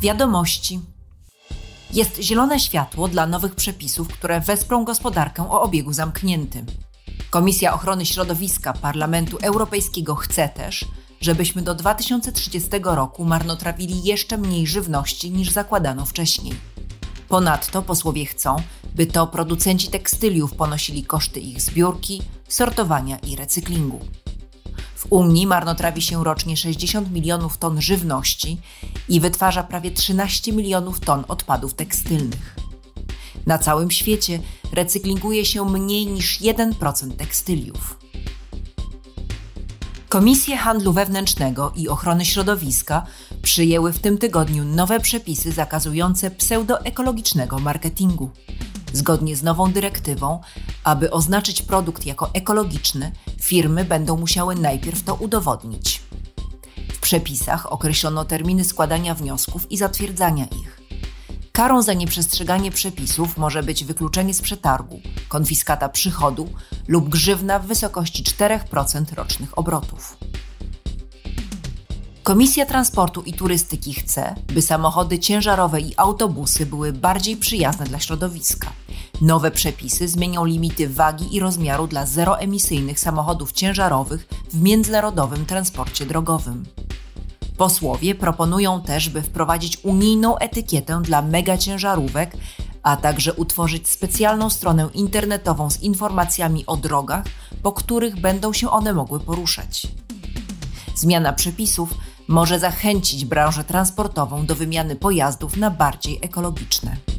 Wiadomości. Jest zielone światło dla nowych przepisów, które wesprą gospodarkę o obiegu zamkniętym. Komisja Ochrony Środowiska Parlamentu Europejskiego chce też, żebyśmy do 2030 roku marnotrawili jeszcze mniej żywności niż zakładano wcześniej. Ponadto posłowie chcą, by to producenci tekstyliów ponosili koszty ich zbiórki, sortowania i recyklingu. W Unii marnotrawi się rocznie 60 milionów ton żywności i wytwarza prawie 13 milionów ton odpadów tekstylnych. Na całym świecie recyklinguje się mniej niż 1% tekstyliów. Komisje Handlu Wewnętrznego i Ochrony Środowiska przyjęły w tym tygodniu nowe przepisy zakazujące pseudoekologicznego marketingu. Zgodnie z nową dyrektywą, aby oznaczyć produkt jako ekologiczny, firmy będą musiały najpierw to udowodnić. W przepisach określono terminy składania wniosków i zatwierdzania ich. Karą za nieprzestrzeganie przepisów może być wykluczenie z przetargu, konfiskata przychodu lub grzywna w wysokości 4% rocznych obrotów. Komisja Transportu i Turystyki chce, by samochody ciężarowe i autobusy były bardziej przyjazne dla środowiska. Nowe przepisy zmienią limity wagi i rozmiaru dla zeroemisyjnych samochodów ciężarowych w międzynarodowym transporcie drogowym. Posłowie proponują też, by wprowadzić unijną etykietę dla megaciężarówek, a także utworzyć specjalną stronę internetową z informacjami o drogach, po których będą się one mogły poruszać. Zmiana przepisów może zachęcić branżę transportową do wymiany pojazdów na bardziej ekologiczne.